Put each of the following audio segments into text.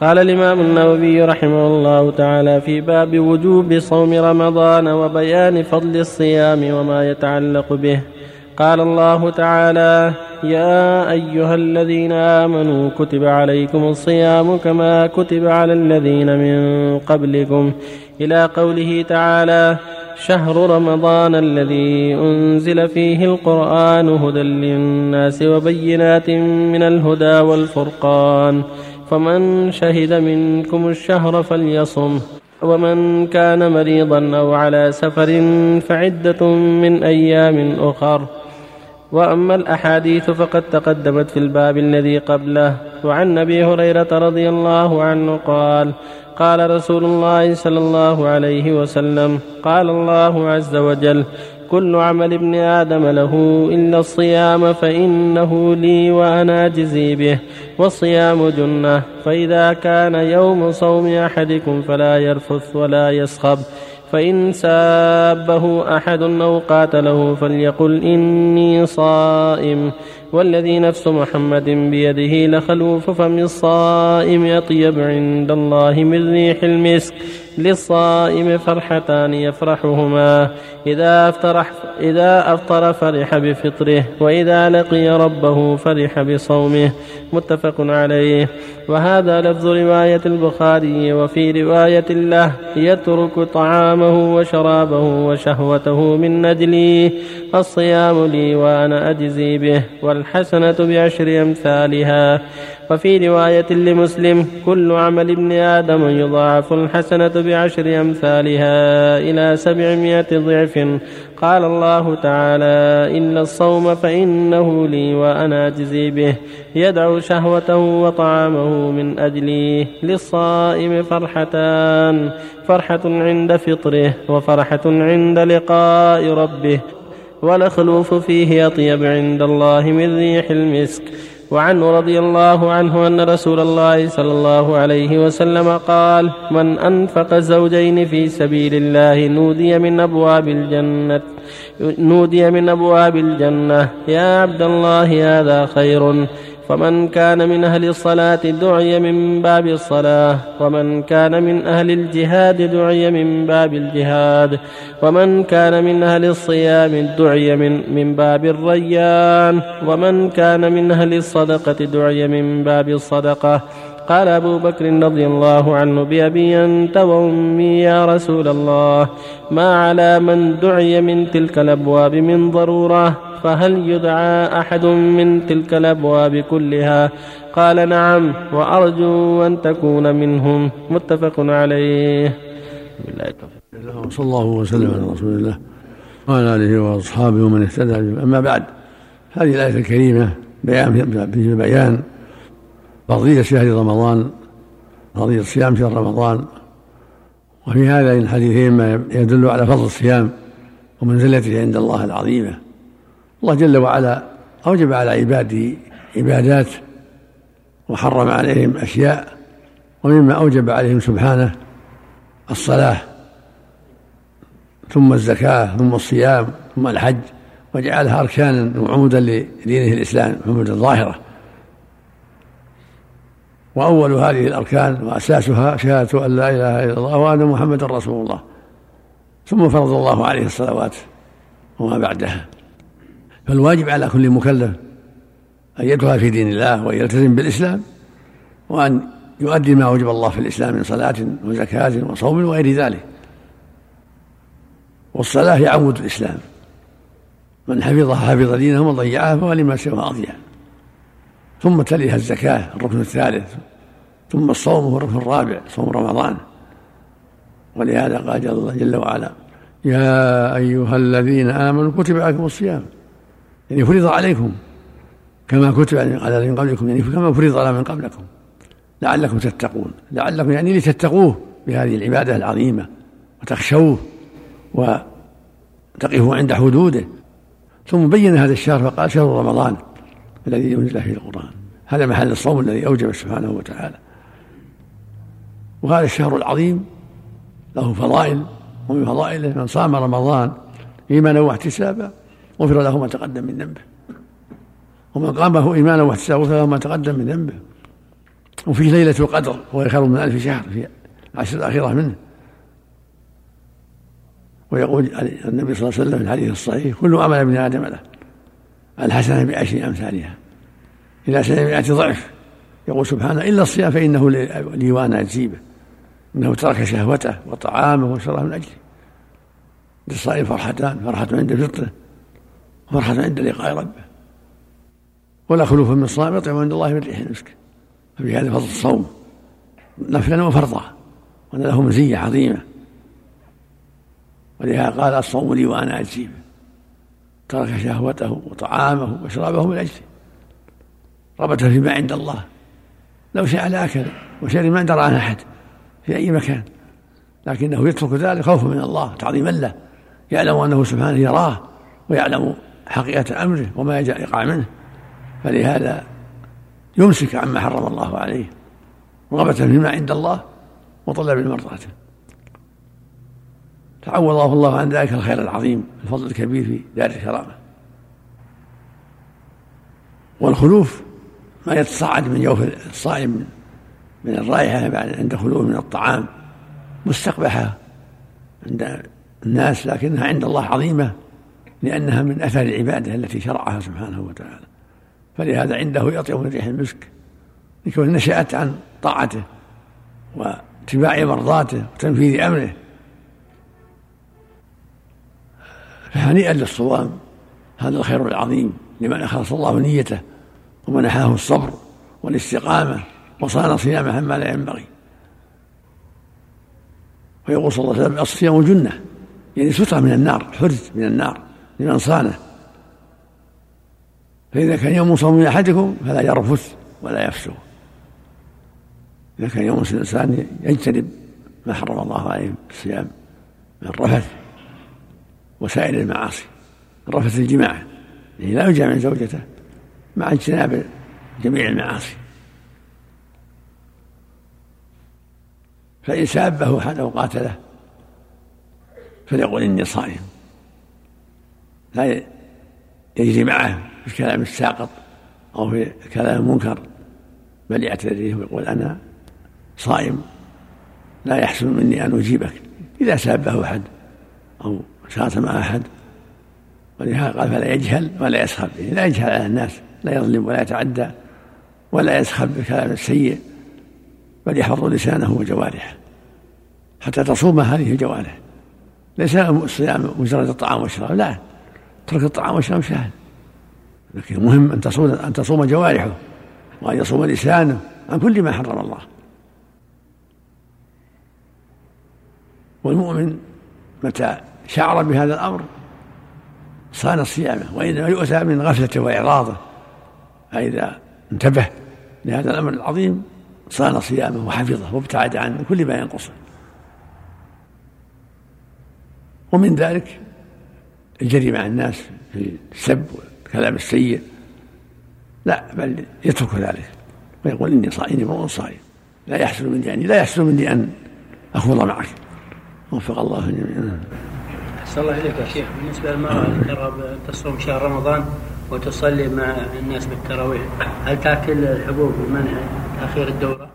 قال الإمام النووي رحمه الله تعالى في باب وجوب صوم رمضان وبيان فضل الصيام وما يتعلق به. قال الله تعالى يا أيها الذين آمنوا كتب عليكم الصيام كما كتب على الذين من قبلكم. إلى قوله تعالى شهر رمضان الذي أنزل فيه القرآن هدى للناس وبينات من الهدى والفرقان. فمن شهد منكم الشهر فليصم ومن كان مريضا أو على سفر فعدة من أيام أخر. وأما الأحاديث فقد تقدمت في الباب الذي قبله. وعن أبي هريرة رضي الله عنه قال قال رسول الله صلى الله عليه وسلم قال الله عز وجل كل عمل ابن آدم له إلا الصيام فإنه لي وأنا أجزي به والصيام جنة فإذا كان يوم صوم أحدكم فلا يرفث ولا يسخب فإن سابه أحد أو قاتله فليقل إني صائم. والذي نفس محمد بيده لخلوف فم الصائم أطيب عند الله من ريح المسك للصائم فرحتان يفرحهما. إذا أفطر, إذا أفطر فرح بفطره وإذا لقي ربه فرح بصومه. متفق عليه. وهذا لفظ رواية البخاري وفي رواية له يترك طعامه وشرابه وشهوته من أجلي الصيام لي وأنا أجزي به. والحسنة بعشر أمثالها. وفي رواية لمسلم كل عمل ابن آدم يضاعف الحسنة بعشر أمثالها إلى سبعمائة ضعف. قال الله تعالى إلا الصوم فإنه لي وأنا أجزي به. يدعو شهوته وطعامه من أجلي للصائم فرحتان. فرحة عند فطره وفرحة عند لقاء ربه. والخلوف فيه أطيب عند الله من ريح المسك. وعنه رضي الله عنه أن رسول الله صلى الله عليه وسلم قال من أنفق زوجين في سبيل الله نودي من أبواب الجنة نودي من أبواب الجنة. يا عبد الله هذا خير. فمن كان من أهل الصلاة دعي من باب الصلاة ومن كان من أهل الجهاد دعي من باب الجهاد ومن كان من أهل الصيام دعي من, من باب الريان ومن كان من أهل الصدقة دعي من باب الصدقة. قال أبو بكر رضي الله عنه بأبي أنت وأمي يا رسول الله ما على من دعي من تلك الأبواب من ضرورة فهل يدعى أحد من تلك الأبواب كلها؟ قال نعم وأرجو أن تكون منهم متفق عليه. صلى الله وسلم على رسول الله وعلى آله وأصحابه ومن اهتدى. أما بعد هذه الآية الكريمة بيان بيان فضيلة شهر رمضان فضيلة صيام شهر رمضان. وفي هذين الحديثين ما يدل على فضل الصيام ومنزلته عند الله العظيمة. الله جل وعلا أوجب على عباده عبادات وحرم عليهم أشياء ومما أوجب عليهم سبحانه الصلاة ثم الزكاة ثم الصيام ثم الحج وجعلها أركانا وعمودا لدينه الإسلام عمودا ظاهرة. وأول هذه الأركان وأساسها شهادة أن لا إله إلا الله وأن محمدا رسول الله. ثم فرض الله عليه الصلوات وما بعدها. فالواجب على كل مكلف أن يدخل في دين الله وأن يلتزم بالإسلام وأن يؤدي ما وجب الله في الإسلام من صلاة وزكاة وصوم وغير ذلك. والصلاة هي عمود الإسلام. من حفظها حفظ دينه ومن ضيعها فهو لما سوى أضيع. ثم تليها الزكاة الركن الثالث. ثم الصوم هو الركن الرابع صوم رمضان. ولهذا قال الله جل وعلا يا أيها الذين آمنوا كتب عليكم الصيام. يعني فرض عليكم كما كتب على الذين قبلكم يعني كما فرض على من قبلكم. لعلكم تتقون. لعلكم يعني لتتقوه بهذه العبادة العظيمة وتخشوه وتقفوا عند حدوده. ثم بين هذا الشهر فقال شهر رمضان. الذي ينزل فيه القرآن هذا محل الصوم الذي أوجب سبحانه وتعالى. وهذا الشهر العظيم له فضائل ومن فضائله من صام رمضان إيمانا واحتسابا غفر له ما تقدم من ذنبه. ومن قامه إيمانا واحتسابا غفر له ما تقدم من ذنبه. وفيه ليلة القدر وهي خير من ألف شهر في العشر الأخيرة منه. ويقول النبي صلى الله عليه وسلم في الحديث الصحيح كل عمل ابن آدم له الحسنة بعشر أمثالها. إلى سبعمائة ضعف. يقول سبحانه إلا الصيام فإنه لي وأنا أجيبه إنه ترك شهوته وطعامه وشرابه من أجلي للصائم فرحتان. فرحة عند فطره وفرحة عند لقاء ربه. ولا خلوف من الصائم يطعم عند الله من ريح المسك. ففي هذا فضل الصوم. نفلا وفرضا. وأن له مزية عظيمة. ولهذا قال الصوم لي وأنا أجيبه ترك شهوته وطعامه وشرابه من أجله. ربط فيما عند الله. لو شاء لأكل وشرب ما درى عن أحد في أي مكان. لكنه يترك ذلك خوفا من الله تعظيما له. يعلم أنه سبحانه يراه ويعلم حقيقة أمره وما يقع منه. فلهذا يمسك عما حرم الله عليه. رغبة فيما عند الله وطلب مرضاته تعوضه الله عن ذلك الخير العظيم الفضل الكبير في دار الكرامة. والخلوف ما يتصاعد من جوف الصائم من الرائحة بعد عند خلوه من الطعام مستقبحة عند الناس لكنها عند الله عظيمة لأنها من أثر العبادة التي شرعها سبحانه وتعالى. فلهذا عنده يطيب من ريح المسك لكون نشأت عن طاعته واتباع مرضاته وتنفيذ أمره. فهنيئا للصوام. هذا الخير العظيم لمن أخلص الله نيته ومنحاه الصبر والاستقامة وصان صيامه عما لا ينبغي. ويقول صلى الله عليه وسلم الصيام جنة يعني سترة من النار حرز من النار لمن صانه. فإذا كان يوم صوم أحدكم فلا يرفث ولا يفسق. إذا كان يوم الإنسان يجتنب ما حرم الله عليه الصيام من الرفث وسائر المعاصي الرفث الجماع يعني لا يجامع زوجته مع اجتناب جميع المعاصي. فإن سابه أحد أو قاتله فليقل إني صائم. لا يجري معه في الكلام الساقط أو في الكلام المنكر بل يعتذره ويقول أنا صائم لا يحسن مني أن أجيبك إذا سابه أحد أو شاتم أحد. ولهذا قال فلا يجهل ولا يسخر لا يجهل على الناس لا يظلم ولا يتعدى ولا يسخر بالكلام السيء بل يحفظ لسانه وجوارحه. حتى تصوم هذه الجوارح. ليس الصيام مجرد الطعام والشراب لا. ترك الطعام والشراب سهل. لكن المهم أن تصوم أن تصوم جوارحه وأن يصوم لسانه عن كل ما حرم الله. والمؤمن متى شعر بهذا الأمر صان صيامه وإنما يؤتى من غفلته وإعراضة. فإذا انتبه لهذا الأمر العظيم صان صيامه وحفظه وابتعد عن كل ما ينقصه. ومن ذلك الجري مع الناس في السب والكلام السيء. لا بل يترك ذلك. ويقول إني صائم امرؤ صائم. لا يحصل مني يعني لا يحصل مني ان أخوض معك. وفق الله جميعا. أحسن الله إليك يا شيخ. بالنسبة للمرأة اللي ترغب تصوم شهر رمضان وتصلي مع الناس بالتراويح هل تأكل الحبوب بمنع تأخير الدورة؟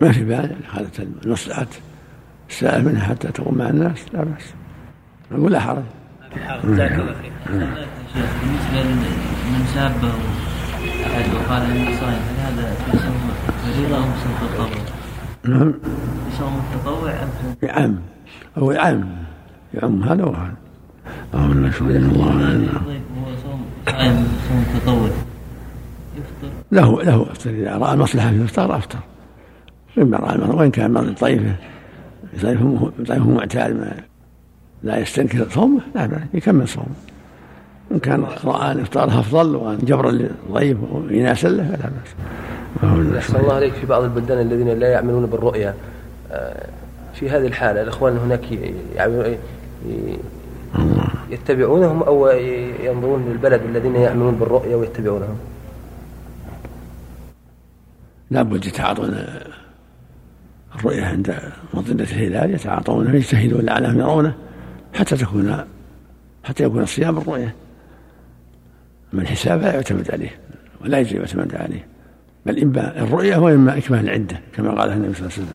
ما في بأس هذا المصلحة. السائل منها حتى تقوم مع الناس لا بأس. نقول لا حرج. جزاك الله خير. بالنسبة لمن سابه أحد وقال إني صايم هل هذا في صوم فريضة أو صوم تطوع؟ نعم. في صوم التطوع أم في يعم هو يعم يعم هذا وهذا اللهم الله طيب هو صوم تطوع له له أفطر. إذا رأى مصلحه في الإفطار أفطر. مما رأى المرض وإن كان مرض ضيفه ضيفه ضيفه معتاد لا يستنكر صومه لا بأس يكمل صومه. إن كان رأى أن إفطاره أفضل وأن جبرا للضيف وإناسا له فلا بأس. أحسن الله عليك في بعض البلدان الذين لا يعملون بالرؤيا. آه، في هذه الحالة الإخوان هناك ي- يعملون- ي- يتبعونهم أو ينظرون للبلد الذين يعملون بالرؤيا ويتبعونهم. لابد يتعاطون الرؤية عند مظنة الهلال يتعاطونه يجتهدون لعلهم يرونه حتى تكون حتى يكون الصيام بالرؤية أما الحساب لا يعتمد عليه ولا يجب يعتمد عليه. بل إما الرؤية وإما إكمال العدة كما قال النبي صلى الله عليه وسلم.